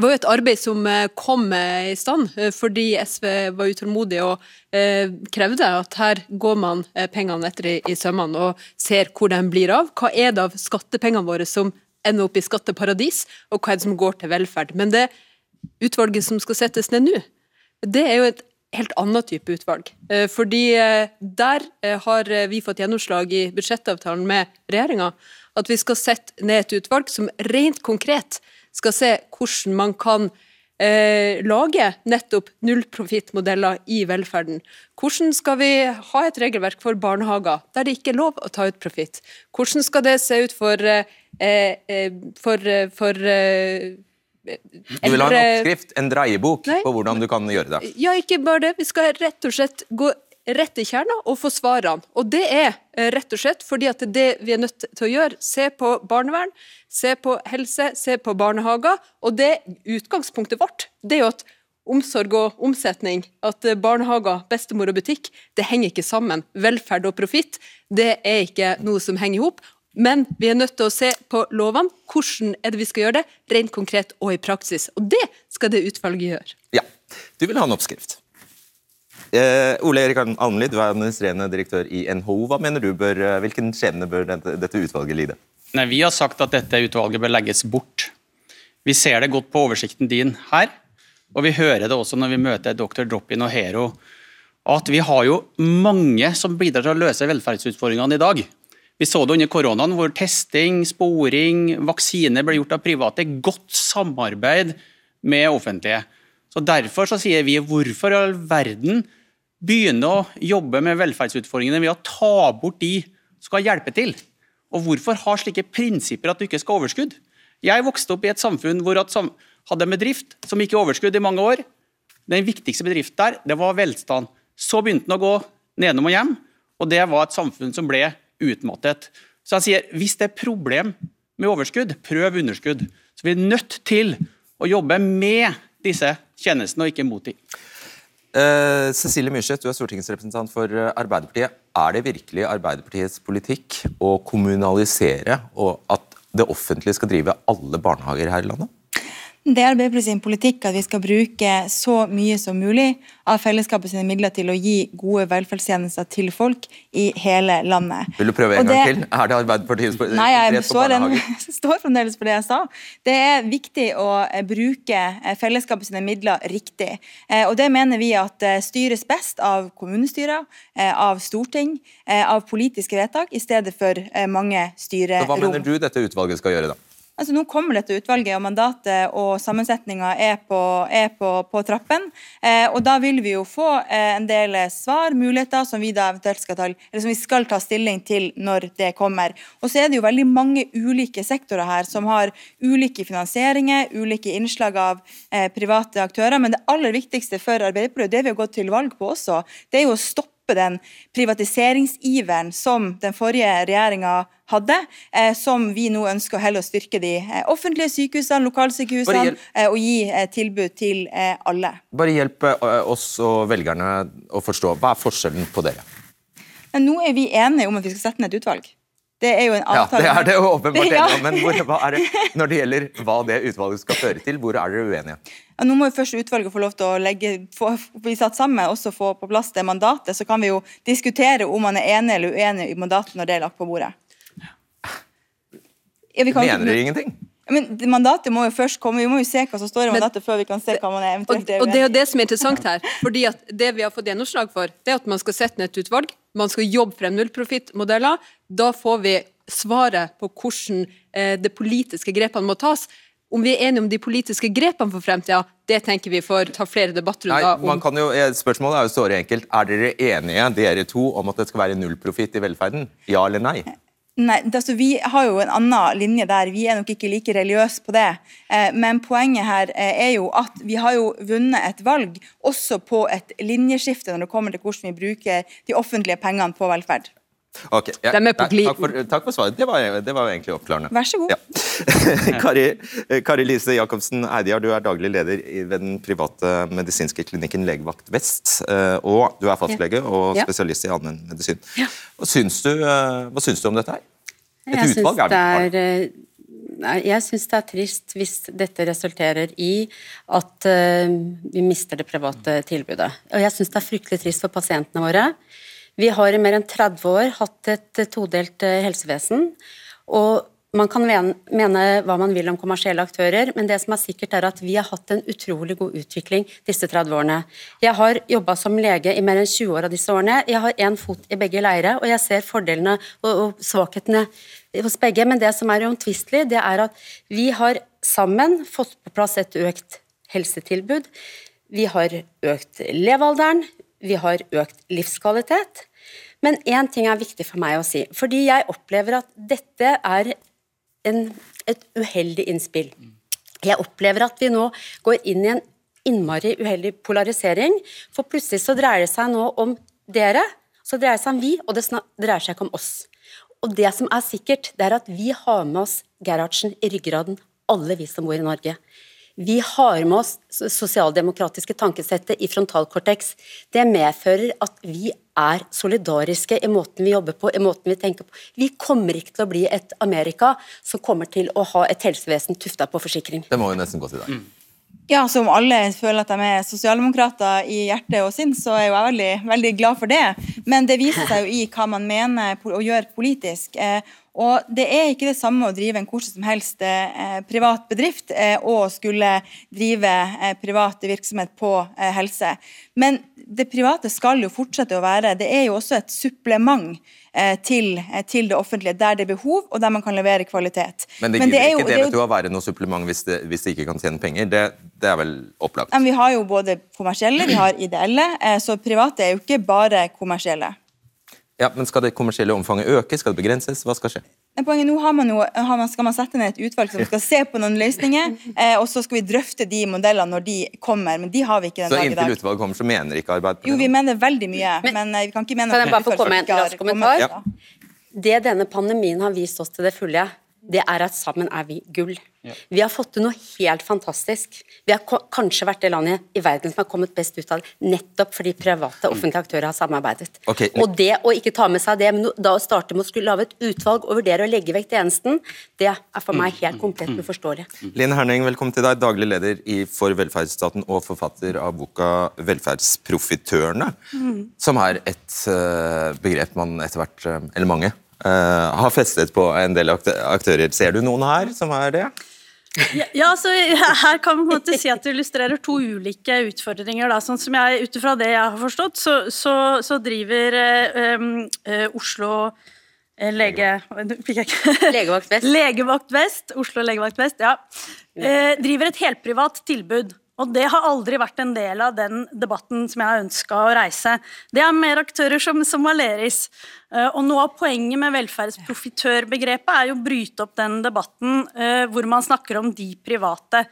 det var jo et arbeid som eh, kom i stand eh, fordi SV var utålmodig og eh, krevde at her går man pengene etter i, sømmene og ser hvor de blir av. Hva er det av skattepengene våre som ender opp i skatteparadis, og hva er det som går til velferd. Men det utvalget som skal settes ned nå, det er jo et helt annet type utvalg. Eh, fordi eh, der eh, har vi fått gjennomslag i budsjettavtalen med regjeringa at vi skal sette ned et utvalg som rent konkret skal se hvordan man kan eh, lage nettopp nullprofittmodeller i velferden. Hvordan skal vi ha et regelverk for barnehager der det ikke er lov å ta ut profitt? Hvordan skal det se ut for, eh, for, for eh, du vil ha en oppskrift, en dreiebok, Nei, på hvordan du kan gjøre det? Ja, ikke bare det. Vi skal rett og slett gå rett i kjerna og få svarene. Og det er eh, rett og slett fordi at det vi er nødt til å gjøre. Se på barnevern, se på helse, se på barnehager. Og det utgangspunktet vårt, det er jo at omsorg og omsetning, at eh, barnehager, bestemor og butikk, det henger ikke sammen. Velferd og profitt, det er ikke noe som henger i hop. Men vi er nødt til å se på lovene. Hvordan er det vi skal gjøre det, rent konkret og i praksis. Og det skal det utvalget gjøre. Ja, Du vil ha en oppskrift. Eh, Ole Erik Almli, du er administrerende direktør i NHO. Hva mener du bør, eh, Hvilken skjebne bør dette, utvalget lide? Nei, Vi har sagt at dette utvalget bør legges bort. Vi ser det godt på oversikten din her, og vi hører det også når vi møter dr. Drop-in og Hero, at vi har jo mange som bidrar til å løse velferdsutfordringene i dag. Vi så det under koronaen, hvor testing, sporing, vaksine ble gjort av private. Godt samarbeid med offentlige. Så Derfor så sier vi hvorfor i all verden begynne å jobbe med velferdsutfordringene ved å ta bort de som skal hjelpe til? Og hvorfor ha slike prinsipper at du ikke skal ha overskudd? Jeg vokste opp i et samfunn hvor jeg hadde en bedrift som gikk i overskudd i mange år. Den viktigste bedriften der, det var velstand. Så begynte den å gå nedom og hjem, og det var et samfunn som ble utmattet. Så han sier, hvis det er problem med overskudd, prøv underskudd. Så vi er nødt til å jobbe med disse tjenestene, og ikke mot dem. Uh, Cecilie Myrseth, du er stortingsrepresentant for eh, Arbeiderpartiet. Er det virkelig Arbeiderpartiets politikk å kommunalisere og at det offentlige skal drive alle barnehager her i landet? Det er Arbeiderpartiet sin politikk at vi skal bruke så mye som mulig av fellesskapet sine midler til å gi gode velferdstjenester til folk i hele landet. Vil du prøve en det, gang til? Er det Arbeiderpartiets politikk Nei, jeg står, en, står, fremdeles på det jeg sa. Det er viktig å eh, bruke eh, fellesskapet sine midler riktig. Eh, og det mener vi at styres best av kommunestyrer, av storting, av politiske vedtak, i stedet for mange styrerom. Så hva mener du dette utvalget skal gjøre, da? Altså, nå kommer dette utvalget, og mandatet og sammensetninga er, på, er på, på trappen. Eh, og Da vil vi jo få eh, en del svar, muligheter, som vi da eventuelt skal ta, eller som vi skal ta stilling til når det kommer. Og så er det jo veldig mange ulike sektorer her som har ulike finansieringer, ulike innslag av eh, private aktører. Men det aller viktigste for Arbeiderpartiet, det vi har gått til valg på også, det er jo å stoppe den privatiseringsiveren som den forrige regjeringa hadde, eh, som vi nå ønsker å heller styrke de eh, offentlige sykehusene, lokalsykehusene, eh, og gi tilbud til alle. Bare hjelp oss og velgerne å forstå. Hva er forskjellen på dere? Men nå er vi enige om at vi skal sette ned et utvalg. Det er jo en avtale. Ja, det er det åpenbart ja. men hvor, det, når det gjelder hva det utvalget skal føre til, hvor er dere uenige? Ja, nå må jo først utvalget få lov til å legge, få, bli satt sammen også få på plass det mandatet. Så kan vi jo diskutere om man er enig eller uenig i mandatet når det er lagt på bordet. Ja, Mener dere ingenting? Men Mandatet må jo først komme, vi må jo se hva som står i mandatet før vi kan se hva man er eventuelt og, og det er jo det som er interessant her. fordi at Det vi har fått gjennomslag for, det er at man skal sette ned et utvalg man skal jobbe frem nullprofittmodeller. Da får vi svaret på hvordan eh, det politiske grepene må tas. Om vi er enige om de politiske grepene for fremtida, det tenker vi får ta flere debattrunder om. Man kan jo, eh, spørsmålet er jo såre enkelt. Er dere enige, dere to, om at det skal være nullprofitt i velferden? Ja eller nei? Nei, altså Vi har jo en annen linje der. Vi er nok ikke like religiøse på det. Eh, men poenget her eh, er jo at vi har jo vunnet et valg også på et linjeskifte når det kommer til hvordan vi bruker de offentlige pengene på velferd. Okay, ja, De er på glid. Takk, takk, for svaret. Det var, det var egentlig oppklarende. Vær så god. Ja. Kari, Kari, Lise Jacobsen Eidjar, du er daglig leder ved den private medisinske klinikken Legevakt Vest. Eh, og du er fastlege og spesialist i allmennmedisin. Ja. Hva, syns du, eh, hva syns du om dette her? Et jeg utvalg er det eh, jeg syns det er trist hvis dette resulterer i at vi mister det private tilbudet. Og jeg syns det er fryktelig trist for pasientene våre. Vi har i mer enn 30 år hatt et todelt eh, helsevesen. Og man kan mene hva man vil om kommersielle aktører, men det som er sikkert er at vi har hatt en utrolig god utvikling disse 30 årene. Jeg har jobba som lege i mer enn 20 år av disse årene. Jeg har én fot i begge leire, og jeg ser fordelene og svakhetene hos begge. Men det som er uomtvistelig, det er at vi har sammen fått på plass et økt helsetilbud. Vi har økt levealderen, vi har økt livskvalitet. Men én ting er viktig for meg å si, fordi jeg opplever at dette er en, et uheldig innspill. Jeg opplever at vi nå går inn i en innmari uheldig polarisering, for plutselig så dreier det seg nå om dere, så dreier det seg om vi, og det dreier seg ikke om oss. Og det som er sikkert, det er at vi har med oss Gerhardsen i ryggraden, alle vi som bor i Norge. Vi har med oss sosialdemokratiske tankesettet i frontalkorteks. Det medfører at vi er solidariske i måten vi jobber på, i måten vi tenker på. Vi kommer ikke til å bli et Amerika som kommer til å ha et helsevesen tufta på forsikring. Det må jo nesten gå til deg. Mm. Ja, som alle føler at de er sosialdemokrater i hjerte og sinn, så er jo jeg veldig, veldig glad for det. Men det viser seg jo i hva man mener å gjøre politisk. Eh, og Det er ikke det samme å drive en hvordan som helst eh, privat bedrift eh, og skulle drive eh, privat virksomhet på eh, helse. Men det private skal jo fortsette å være Det er jo også et supplement til, eh, til, det offentlige, der det er behov og der man kan levere kvalitet. Men det gir ikke det, vet du, å være noe supplement hvis det, hvis det ikke kan tjene penger? Det, det, er vel opplagt? Men vi har jo både kommersielle, vi har ideelle, så private er jo ikke bare kommersielle. Ja, men Skal det kommersielle omfanget øke? Skal det begrenses? Hva skal skje? Poenget nå har man jo, har man, skal man sette ned et utvalg som skal se på noen løsninger, eh, og så skal vi drøfte de modellene når de kommer. Men de har vi ikke den dag i dag. Så inntil utvalget kommer, så mener ikke Arbeiderpartiet Jo, vi mener veldig mye, men, men eh, vi kan ikke mene at Kan jeg bare få komme med en rask kommentar? Ja. Det denne pandemien har vist oss til det fulle, det er at sammen er vi gull. Ja. Vi har fått til noe helt fantastisk. Vi har kanskje vært det landet i verden som har kommet best ut av det, nettopp fordi private og offentlige aktører har samarbeidet. Okay. Og det å ikke ta med seg det, men da å starte med å skulle lage et utvalg og vurdere å legge vekk tjenesten, det er for meg helt komplett uforståelig. Linn Herning, velkommen til deg, daglig leder i For velferdsstaten og forfatter av boka 'Velferdsprofitørene', mm. som er et uh, begrep man etter hvert, uh, eller mange, har festet på en del aktører. Ser du noen her som er det? Ja, ja altså, Her kan man på en måte si at det illustrerer to ulike utfordringer. Da. Sånn som jeg, Ut ifra det jeg har forstått, så, så, så driver eh, eh, Oslo eh, lege... Legevakt Vest. Legevakt Vest, Oslo Legevakt Vest, ja. Eh, driver et helprivat tilbud. Og det har aldri vært en del av den debatten som jeg har ønska å reise. Det er mer aktører som, som Aleris. Eh, og noe av poenget med velferdsprofitørbegrepet er jo å bryte opp den debatten uh, hvor man snakker om de private.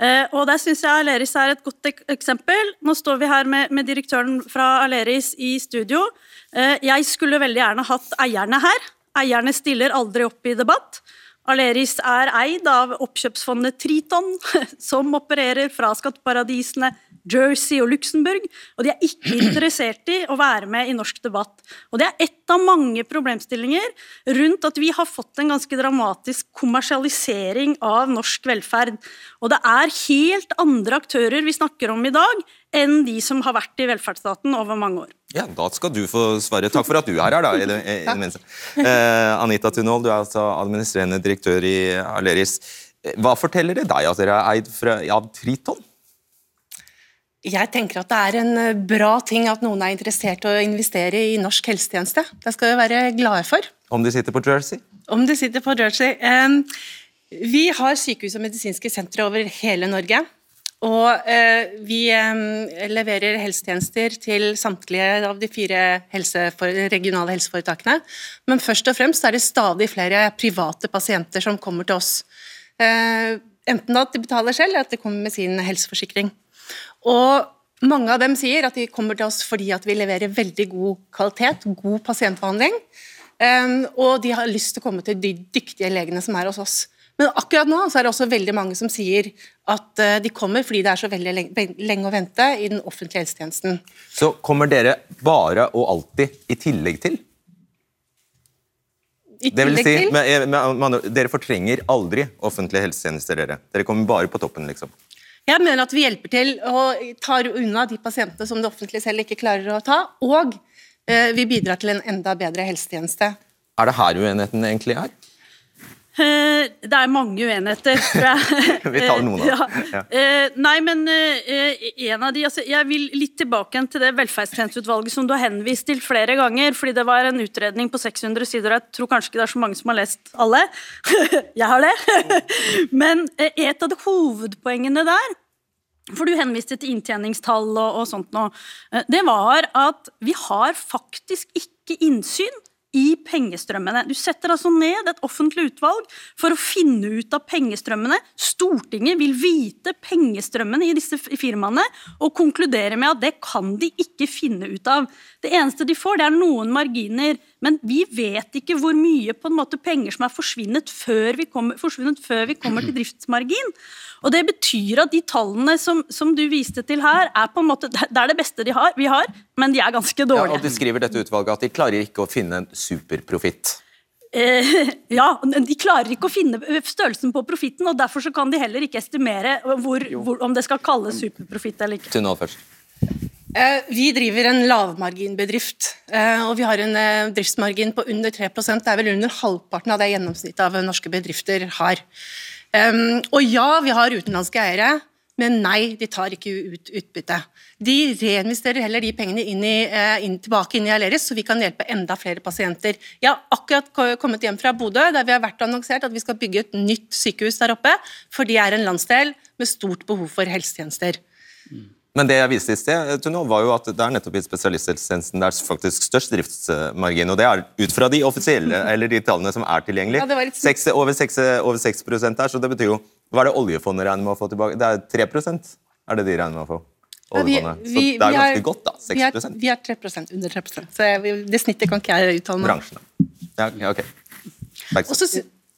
Uh, og der syns jeg Aleris er et godt eksempel. Nå står vi her med, med direktøren fra Aleris i studio. Jeg skulle veldig gjerne hatt eierne her. Eierne stiller aldri opp i debatt. Aleris er eid av oppkjøpsfondet Triton, som opererer fra skatteparadisene Jersey og Luxembourg, og de er ikke interessert i å være med i norsk debatt. Og Det er ett av mange problemstillinger rundt at vi har fått en ganske dramatisk kommersialisering av norsk velferd. Og det er helt andre aktører vi snakker om i dag, enn de som har vært i velferdsstaten over mange år. Ja, Da skal du få svare. Takk for at du er her. da. I det, i det eh, Anita Tunhold, du er altså administrerende direktør i Aleris. Hva forteller det deg at dere er eid fra, av Triton? Jeg tenker at det er en eh, bra ting at noen er interessert i å investere i norsk helsetjeneste. Det skal vi være glade for. Om de sitter på Jersey? Om de sitter på Jersey. Vi har sykehus og medisinske sentre over hele Norge. Og eh, vi leverer helsetjenester til samtlige av de fire helsefor regionale helseforetakene. Men først og fremst er det stadig flere private pasienter som kommer til oss. Eh, enten at de betaler selv, eller at de kommer med sin helseforsikring. Og mange av dem sier at de kommer til oss fordi at vi leverer veldig god kvalitet, god pasientbehandling. Um, og de har lyst til å komme til de dyktige legene som er hos oss. Men akkurat nå så er det også veldig mange som sier at uh, de kommer fordi det er så veldig lenge, lenge å vente i den offentlige helsetjenesten. Så kommer dere bare og alltid i tillegg til? I det vil si, men, Med, med, man, Dere fortrenger aldri offentlige helsetjenester, dere. Dere kommer bare på toppen, liksom. Jeg mener at vi hjelper til og tar unna de pasientene som det offentlige selv ikke klarer å ta, og eh, vi bidrar til en enda bedre helsetjeneste. Er det her uenigheten egentlig er? Eh, det er mange uenigheter, tror jeg. Vi tar noen av Ja. Eh, Nei, men eh, en av de altså, Jeg vil litt tilbake igjen til det velferdstjenesteutvalget som du har henvist til flere ganger. fordi det var en utredning på 600 sider, og jeg tror kanskje ikke det er så mange som har lest alle. jeg har det. Men et av de hovedpoengene der for du henviste til inntjeningstall og, og sånt nå. Det var at vi har faktisk ikke innsyn i pengestrømmene. Du setter altså ned et offentlig utvalg for å finne ut av pengestrømmene. Stortinget vil vite pengestrømmene i disse firmaene og konkludere med at det kan de ikke finne ut av. Det eneste de får, det er noen marginer, men vi vet ikke hvor mye på en måte penger som er forsvunnet før vi kommer, før vi kommer til driftsmargin. Og Det betyr at de tallene som, som du viste til her, er på en måte, det er det beste de har, vi har, men de er ganske dårlige. Ja, og De skriver dette utvalget at de klarer ikke å finne en superprofitt. Eh, ja, De klarer ikke å finne størrelsen på profitten, og derfor så kan de heller ikke estimere hvor, hvor, om det skal kalles superprofitt eller ikke. Tunnel først. Eh, Vi driver en lavmarginbedrift, eh, og vi har en eh, driftsmargin på under 3% Det er vel under halvparten av det gjennomsnittet av norske bedrifter har. Um, Og ja, vi har utenlandske eiere, men nei, de tar ikke ut utbytte. De reinvesterer heller de pengene inn i, eh, inn, tilbake inn i Aleris, så vi kan hjelpe enda flere pasienter. Jeg har akkurat kommet hjem fra Bodø, der vi har vært annonsert at vi skal bygge et nytt sykehus der oppe, for de er en landsdel med stort behov for helsetjenester. Men det jeg viste i sted, Tunnel, var jo at det er nettopp i spesialisthelsetjenesten det er faktisk størst driftsmargin. Og det er ut fra de offisielle, eller de tallene som er tilgjengelige. Ja, litt- 6, over 6, over 6 der, så det betyr jo Hva er det oljefondet regner med å få tilbake? Det er 3% er det de regner med å få? Ja, vi-. Så det er ganske godt, da. 6 Vi er, vi er 3 under 3 så jeg, det snittet kan ikke jeg uttale meg om. Bransjen. Ja, ok. Og så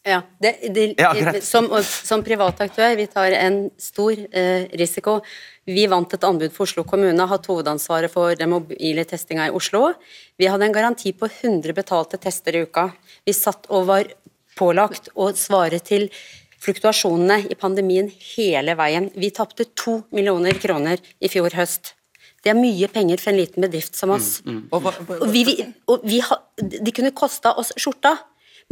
Ja, det, det, Ja, som, og som privat aktør, vi tar en stor eh, risiko. Vi vant et anbud for Oslo kommune, hatt hovedansvaret for den mobile testinga i Oslo. Vi hadde en garanti på 100 betalte tester i uka. Vi satt og var pålagt å svare til fluktuasjonene i pandemien hele veien. Vi tapte to millioner kroner i fjor høst. Det er mye penger for en liten bedrift som oss. Og vi, vi, og vi de kunne kosta oss skjorta,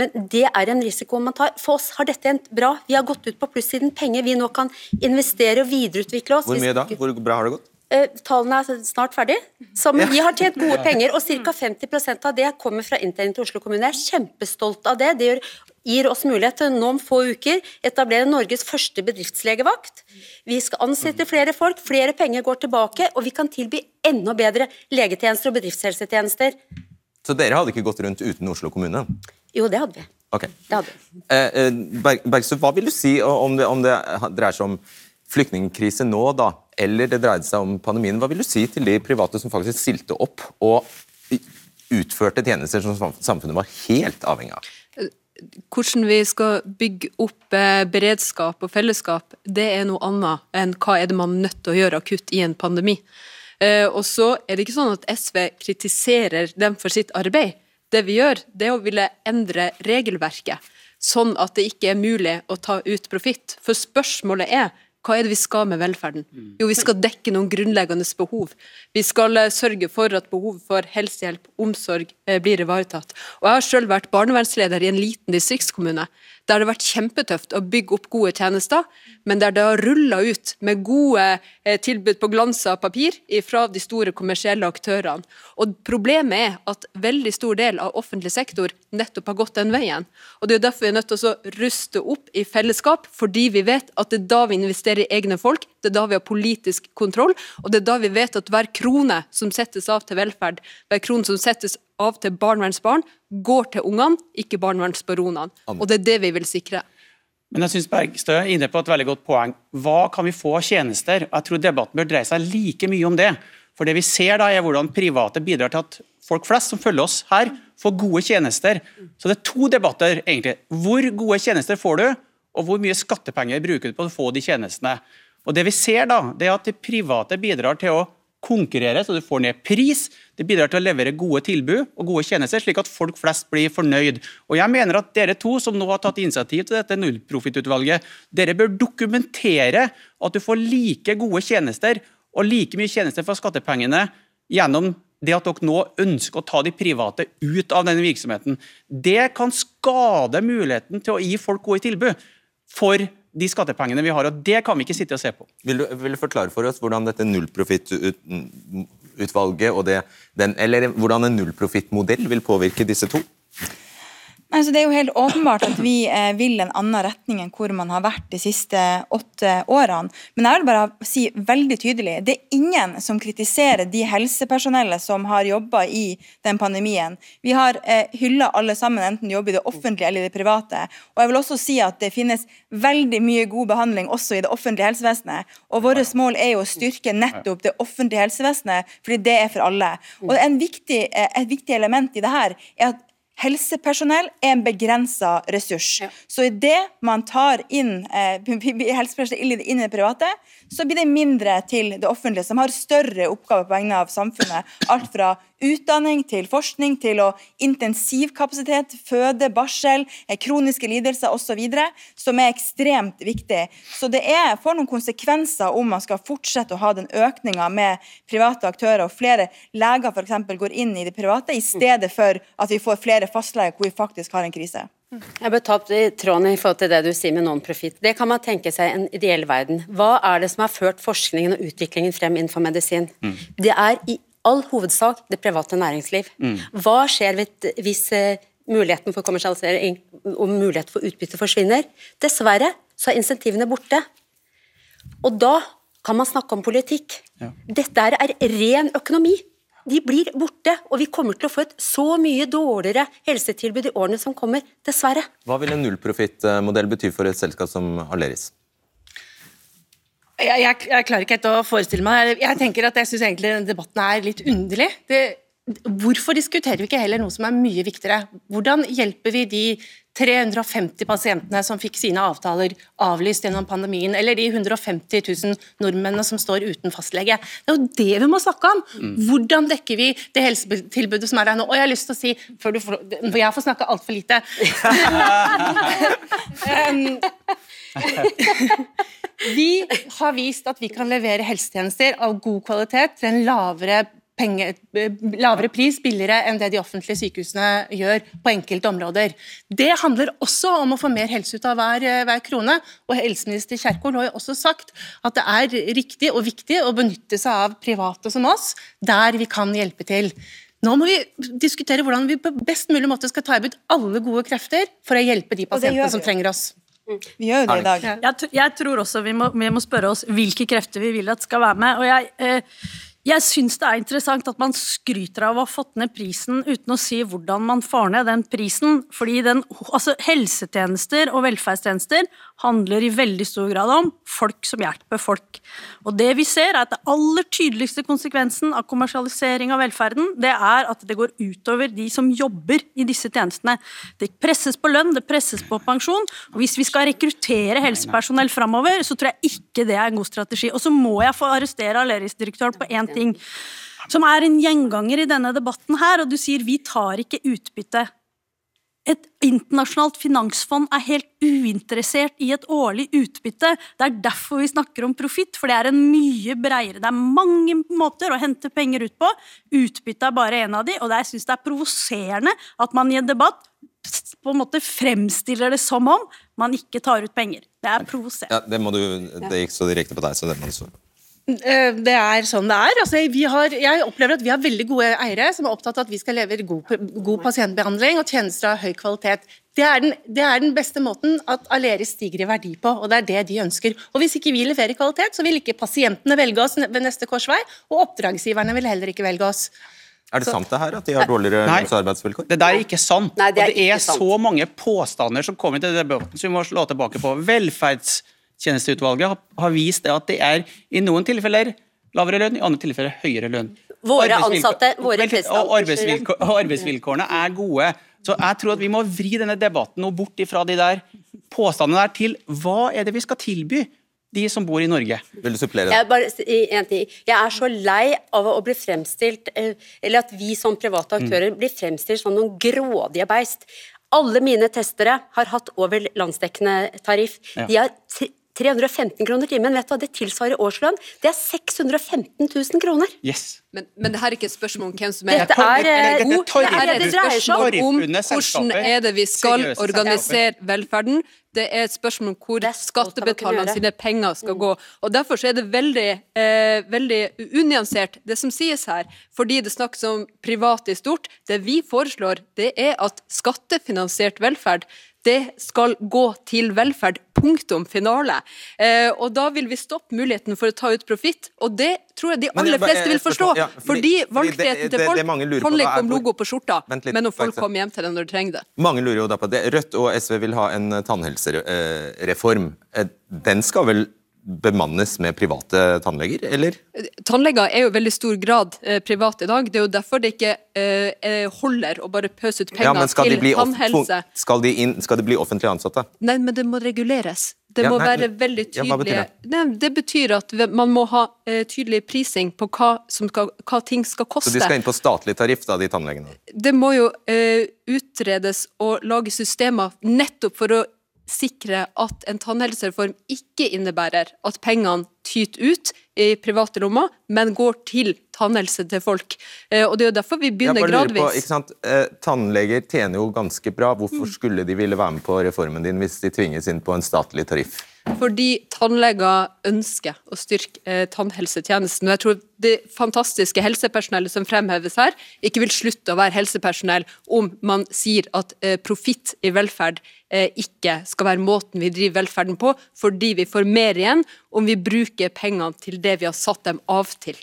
men det er en risiko man tar. For oss har dette endt bra. Vi har gått ut på plussiden. Penger vi nå kan investere og videreutvikle oss. Hvor mye da? Hvor bra har det gått? Eh, Tallene er snart ferdig. Så, men vi har tjent gode penger, og ca. 50% av det kommer fra inntjening til Oslo kommune. Jeg er kjempestolt av det. Det gjør, gir oss mulighet til nå om få uker etablere Norges første bedriftslegevakt. Vi skal ansette flere folk, flere penger går tilbake, og vi kan tilby enda bedre legetjenester og bedriftshelsetjenester. Så dere hadde ikke gått rundt uten Oslo kommune? Jo, det hadde vi. Okay. Det hadde vi. Eh, eh, Berg, Bergstø, hva vil du si om det, om det dreier seg om flyktningkrise nå, da, eller det dreide seg om pandemien? Hva vil du si til de private som faktisk stilte opp og utførte tjenester som samfunnet var helt avhengig av? hvordan vi skal bygge opp eh, beredskap og fellesskap, det er noe annet enn hva er det man er nødt til å gjøre akutt i en pandemi. Eh, og så er det ikke sånn at SV kritiserer dem for sitt arbeid. Det vi gjør, det er å ville endre regelverket, sånn at det ikke er mulig å ta ut profitt. For spørsmålet er hva er det vi skal med velferden? Jo, vi skal dekke noen grunnleggende behov. Vi skal eh, sørge for at behovet for helsehjelp, omsorg, eh, blir ivaretatt. Og Jeg har selv vært barnevernsleder i en liten distriktskommune, der det har vært kjempetøft å bygge opp gode tjenester, men der det har rulla ut med gode eh, tilbud på glansa papir fra de store kommersielle aktørene. Og Problemet er at veldig stor del av offentlig sektor nettopp har gått den veien. Og Det er derfor vi er nødt til å ruste opp i fellesskap, fordi vi vet at det er da vi investerer i egne folk, det er da vi har politisk kontroll, og det er da vi vet at hver krone som settes av til velferd, hver krone som settes av til barnevernsbarn, går til ungene, ikke barnevernsbaronene. Og det er det vi vil sikre. Men jeg synes Bergstø er inne på et veldig godt poeng. Hva kan vi få av tjenester? Jeg tror debatten bør dreie seg like mye om det. For det vi ser da er hvordan private bidrar til at folk flest som følger oss her, får gode tjenester. Så det er to debatter, egentlig. Hvor gode tjenester får du, og hvor mye skattepenger bruker du på å få de tjenestene. Og det vi ser da, det er at de private bidrar til å konkurrere, så du får ned pris. Det bidrar til å levere gode tilbud og gode tjenester, slik at folk flest blir fornøyd. Og jeg mener at dere to som nå har tatt initiativ til dette nullprofittutvalget, dere bør dokumentere at du får like gode tjenester og like mye tjenester for skattepengene gjennom det at dere nå ønsker å ta de private ut av denne virksomheten, det kan skade muligheten til å gi folk gode tilbud for de skattepengene vi har. og Det kan vi ikke sitte og se på. Vil du, vil du forklare for oss hvordan dette nullprofittutvalget og det, den, eller hvordan en nullprofittmodell vil påvirke disse to? Altså, det er jo helt åpenbart at vi eh, vil en annen retning enn hvor man har vært de siste åtte årene. Men jeg vil bare si veldig tydelig, det er ingen som kritiserer de helsepersonellet som har jobba i den pandemien. Vi har eh, hylla alle sammen, enten de jobber i det offentlige eller i det private. Og jeg vil også si at det finnes veldig mye god behandling også i det offentlige helsevesenet. Og vårt mål er jo å styrke nettopp det offentlige helsevesenet, fordi det er for alle. Og en viktig, eh, et viktig element i det her er at Helsepersonell er en begrensa ressurs. Ja. Så idet man tar inn eh, helsepersonell inn i det private, så blir det mindre til det offentlige, som har større oppgaver på vegne av samfunnet. Alt fra utdanning til forskning til å intensivkapasitet, føde, barsel, eh, kroniske lidelser osv., som er ekstremt viktig. Så det er, får noen konsekvenser om man skal fortsette å ha den økninga med private aktører, og flere leger f.eks. går inn i det private, i stedet for at vi får flere fastleger hvor vi faktisk har en krise. Jeg ble tapt i tråden i forhold til det du sier med non-profit. Det kan man tenke seg en ideell verden. Hva er det som har ført forskningen og utviklingen frem innenfor medisin? Mm. Det er i all hovedsak det private næringsliv. Mm. Hva skjer hvis uh, muligheten for kommersialisering og mulighet for utbytte forsvinner? Dessverre så er insentivene borte. Og da kan man snakke om politikk. Ja. Dette er, er ren økonomi de blir borte, og vi kommer til å få et så mye dårligere helsetilbud i årene som kommer, dessverre. Hva vil en nullprofittmodell bety for et selskap som Aleris? Jeg, jeg, jeg, klarer ikke helt å forestille meg Jeg tenker at jeg syns egentlig debatten er litt underlig. Det, hvorfor diskuterer vi ikke heller noe som er mye viktigere? Hvordan hjelper vi de 350 pasientene som fikk sine avtaler avlyst gjennom pandemien, eller de 150 000 nordmennene som står uten fastlege. Det er jo det vi må snakke om. Mm. Hvordan dekker vi det helsetilbudet som er der nå? Og jeg har lyst til å si, før, får, for jeg får snakke altfor lite Vi har vist at vi kan levere helsetjenester av god kvalitet til en lavere penge, lavere pris, billigere enn det de offentlige sykehusene gjør på enkelte områder. Det handler også om å få mer helse ut av hver, hver krone. og Helseminister Kjerkol har jo også sagt at det er riktig og viktig å benytte seg av private som oss, der vi kan hjelpe til. Nå må vi diskutere hvordan vi på best mulig måte skal ta i bruk alle gode krefter for å hjelpe de pasientene som trenger oss. Vi gjør jo det i dag. Jeg, jeg tror også vi må, vi må, spørre oss hvilke krefter vi vil at skal være med. og jeg... Eh, jeg syns det er interessant at man skryter av å ha fått ned prisen uten å si hvordan man får ned den prisen. Fordi den, altså helsetjenester og velferdstjenester handler i veldig stor grad om folk som hjelper folk. Og det vi ser, er at det aller tydeligste konsekvensen av kommersialisering av velferden, det er at det går utover de som jobber i disse tjenestene. Det presses på lønn, det presses på pensjon. Og hvis vi skal rekruttere helsepersonell framover, så tror jeg ikke det er en god strategi. Og så må jeg få arrestere Aleris-direktøren på én ting som er en gjenganger i denne debatten her, og du sier vi tar ikke utbytte. Et internasjonalt finansfond er helt uinteressert i et årlig utbytte. Det er derfor vi snakker om profitt, for det er en mye bredere Det er mange måter å hente penger ut på. Utbytte er bare en av de, og jeg syns det er provoserende at man i en debatt på en måte fremstiller det som om man ikke tar ut penger. Det er provoserende. Ja, det, det gikk så direkte på deg, så det må du svare på. Eh, det er sånn det er. Altså, har, jeg opplever at vi har veldig gode eiere som er opptatt av at vi skal levere god, god pasientbehandling og tjenester av høy kvalitet. Det er, den, det er, den, beste måten at Aleris stiger i verdi på, og det er det de ønsker. Og Hvis ikke vi leverer kvalitet, så vil ikke pasientene velge oss ved neste korsvei, og oppdragsgiverne vil heller ikke velge oss. Er det sant det her, at de har dårligere lønns- og arbeidsvilkår? Det der er ikke sant. Nei, det er, og det er så mange påstander som kommer til debatten som vi må slå tilbake på. Velferds Tjenesteutvalget har vist at det er i noen tilfeller lavere lønn, i andre tilfeller høyere lønn. Våre ansatte, våre og arbeidsvilkår, arbeidsvilkårene er gode. Så jeg tror at vi må vri denne debatten og bort ifra de der påstandene der til hva er det vi skal tilby de som bor i Norge. Vil du supplere Jeg, bare, jeg er så lei av å bli fremstilt eh, Eller at vi som private aktører mm. blir fremstilt som noen grådige beist. Alle mine testere har hatt over landsdekkende tariff. Ja. De har 315 kroner timen, vet du hva det tilsvarer årslønn? Det er 615 000 kroner. Yes. Men, men det her er ikke et spørsmål om hvem som er Dette er, eh, god. det er- Dette er det et dreier seg om- spørsmål om hvordan er det vi skal organisere velferden. Det er et spørsmål om hvor skattebetalerne sine penger skal gå. Og Derfor så er det veldig, eh, veldig unyansert det som sies her, fordi det snakkes om privat i stort. Det vi foreslår, det er at skattefinansiert velferd det skal gå til velferd. Punktum finale. Eh, og da vil vi stoppe muligheten for å ta ut profitt, og det tror jeg de aller jeg fleste vil forstå. ja, fordi, valgfriheten til folk det handler ikke om logo på skjorta, litt, men om folk kommer hjem til den når de trenger det. Mange lurer jo da på det. Rødt og SV vil ha en tannhelsereform. Eh, Den skal vel bemannes med private tannleger, eller? Tannleger er jo i veldig stor grad eh, private i dag. Det er jo derfor det ikke eh, holder å bare pøse ut Ja, penger de, til bli tannhelse. skal, de inn, skal de bli offentlig ansatte? Nei, men det må reguleres. Det Ja, må nei, være veldig veldig ja, tydelige Nei, Det betyr at man må ha eh, tydelig prising på hva, som skal, hva ting skal koste. Så de skal inn på statlig tariff, da, de tannlegene? det må jo eh, utredes og lage systemer nettopp for å sikre at en tannhelsereform ikke innebærer at pengene tyter ut i private lommer, men går til tannhelse til folk. Eh, og Det er jo derfor vi begynner gradvis. På, ikke sant? Eh, tannleger tjener jo ganske bra. Hvorfor skulle de ville være med på reformen din hvis de tvinges inn på en statlig tariff? Fordi tannleger ønsker å styrke eh, tannhelsetjenesten. Og jeg tror det fantastiske helsepersonellet som fremheves her, ikke vil slutte å være helsepersonell om man sier at eh, profitt i velferd eh, ikke skal være måten vi driver velferden på, fordi vi får mer igjen om vi bruker pengene til det vi har satt dem av til.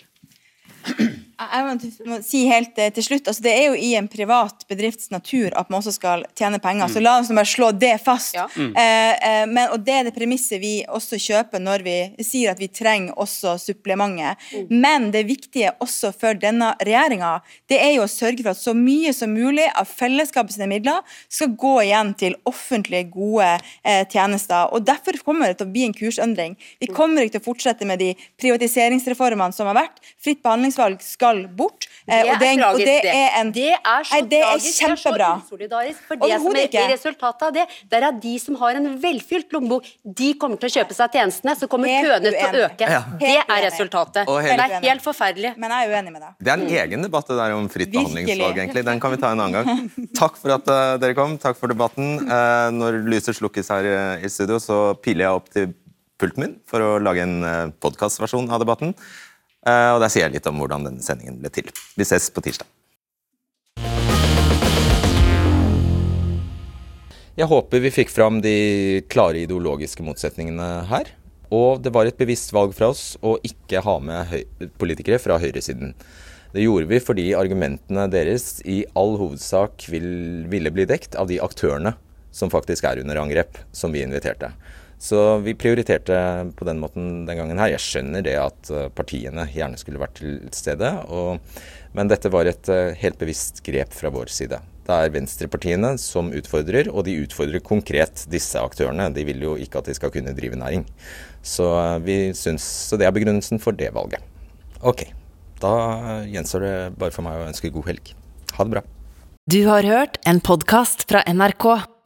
Jeg må si helt eh, til slutt, altså Det er jo i en privat bedrifts natur at man også skal tjene penger. Mm. Så la oss bare slå det fast. Mm. Eh, eh, men, og Det er det premisset vi også kjøper når vi sier at vi trenger også supplementet. Mm. Men det viktige også for denne regjeringa, det er jo å sørge for at så mye som mulig av fellesskapets midler skal gå igjen til offentlige, gode eh, tjenester. og Derfor kommer det til å bli en kursendring. Vi kommer ikke til å fortsette med de privatiseringsreformene som har vært. Fritt behandlingsvalg skal bort. eh, og det er, og det er en Det er så Nei, det er tragisk, kjempebra. det er så usolidarisk. For det som er ikke. resultatet av det, det er at de som har en velfylt lommebok, de kommer til å kjøpe seg tjenestene, så kommer Helt køene til å øke. Ja. Det er resultatet. Det er helt forferdelig. Men jeg er uenig med deg. Det er en egen debatt det der om fritt behandlingsvalg, egentlig. Den kan vi ta en annen gang. Takk for at uh, dere kom. Takk for debatten. Uh, når lyset slukkes her uh, i studio, så piler jeg opp til pulten min for å lage en uh, podkastversjon av debatten. Eh, og der sier jeg litt om hvordan denne sendingen ble til. Vi ses på tirsdag. Jeg håper vi fikk fram de klare ideologiske motsetningene her. Og det var et bevisst valg fra oss å ikke ha med politikere fra høyresiden. Det gjorde vi fordi argumentene deres i all hovedsak vil, ville bli dekt av de aktørene som faktisk er under angrep, som vi inviterte. Så vi prioriterte på den måten den gangen her. Jeg skjønner det at eh, partiene gjerne skulle vært til stede, og, men dette var et eh, helt bevisst grep fra vår side. Det er venstrepartiene som utfordrer, og de utfordrer konkret disse aktørene. De vil jo ikke at de skal kunne drive næring. Så, eh, vi synes så det er begrunnelsen for det valget. Ok, da gjenstår det bare for meg å ønske god helg. Ha det bra. Du har hørt en podkast fra NRK.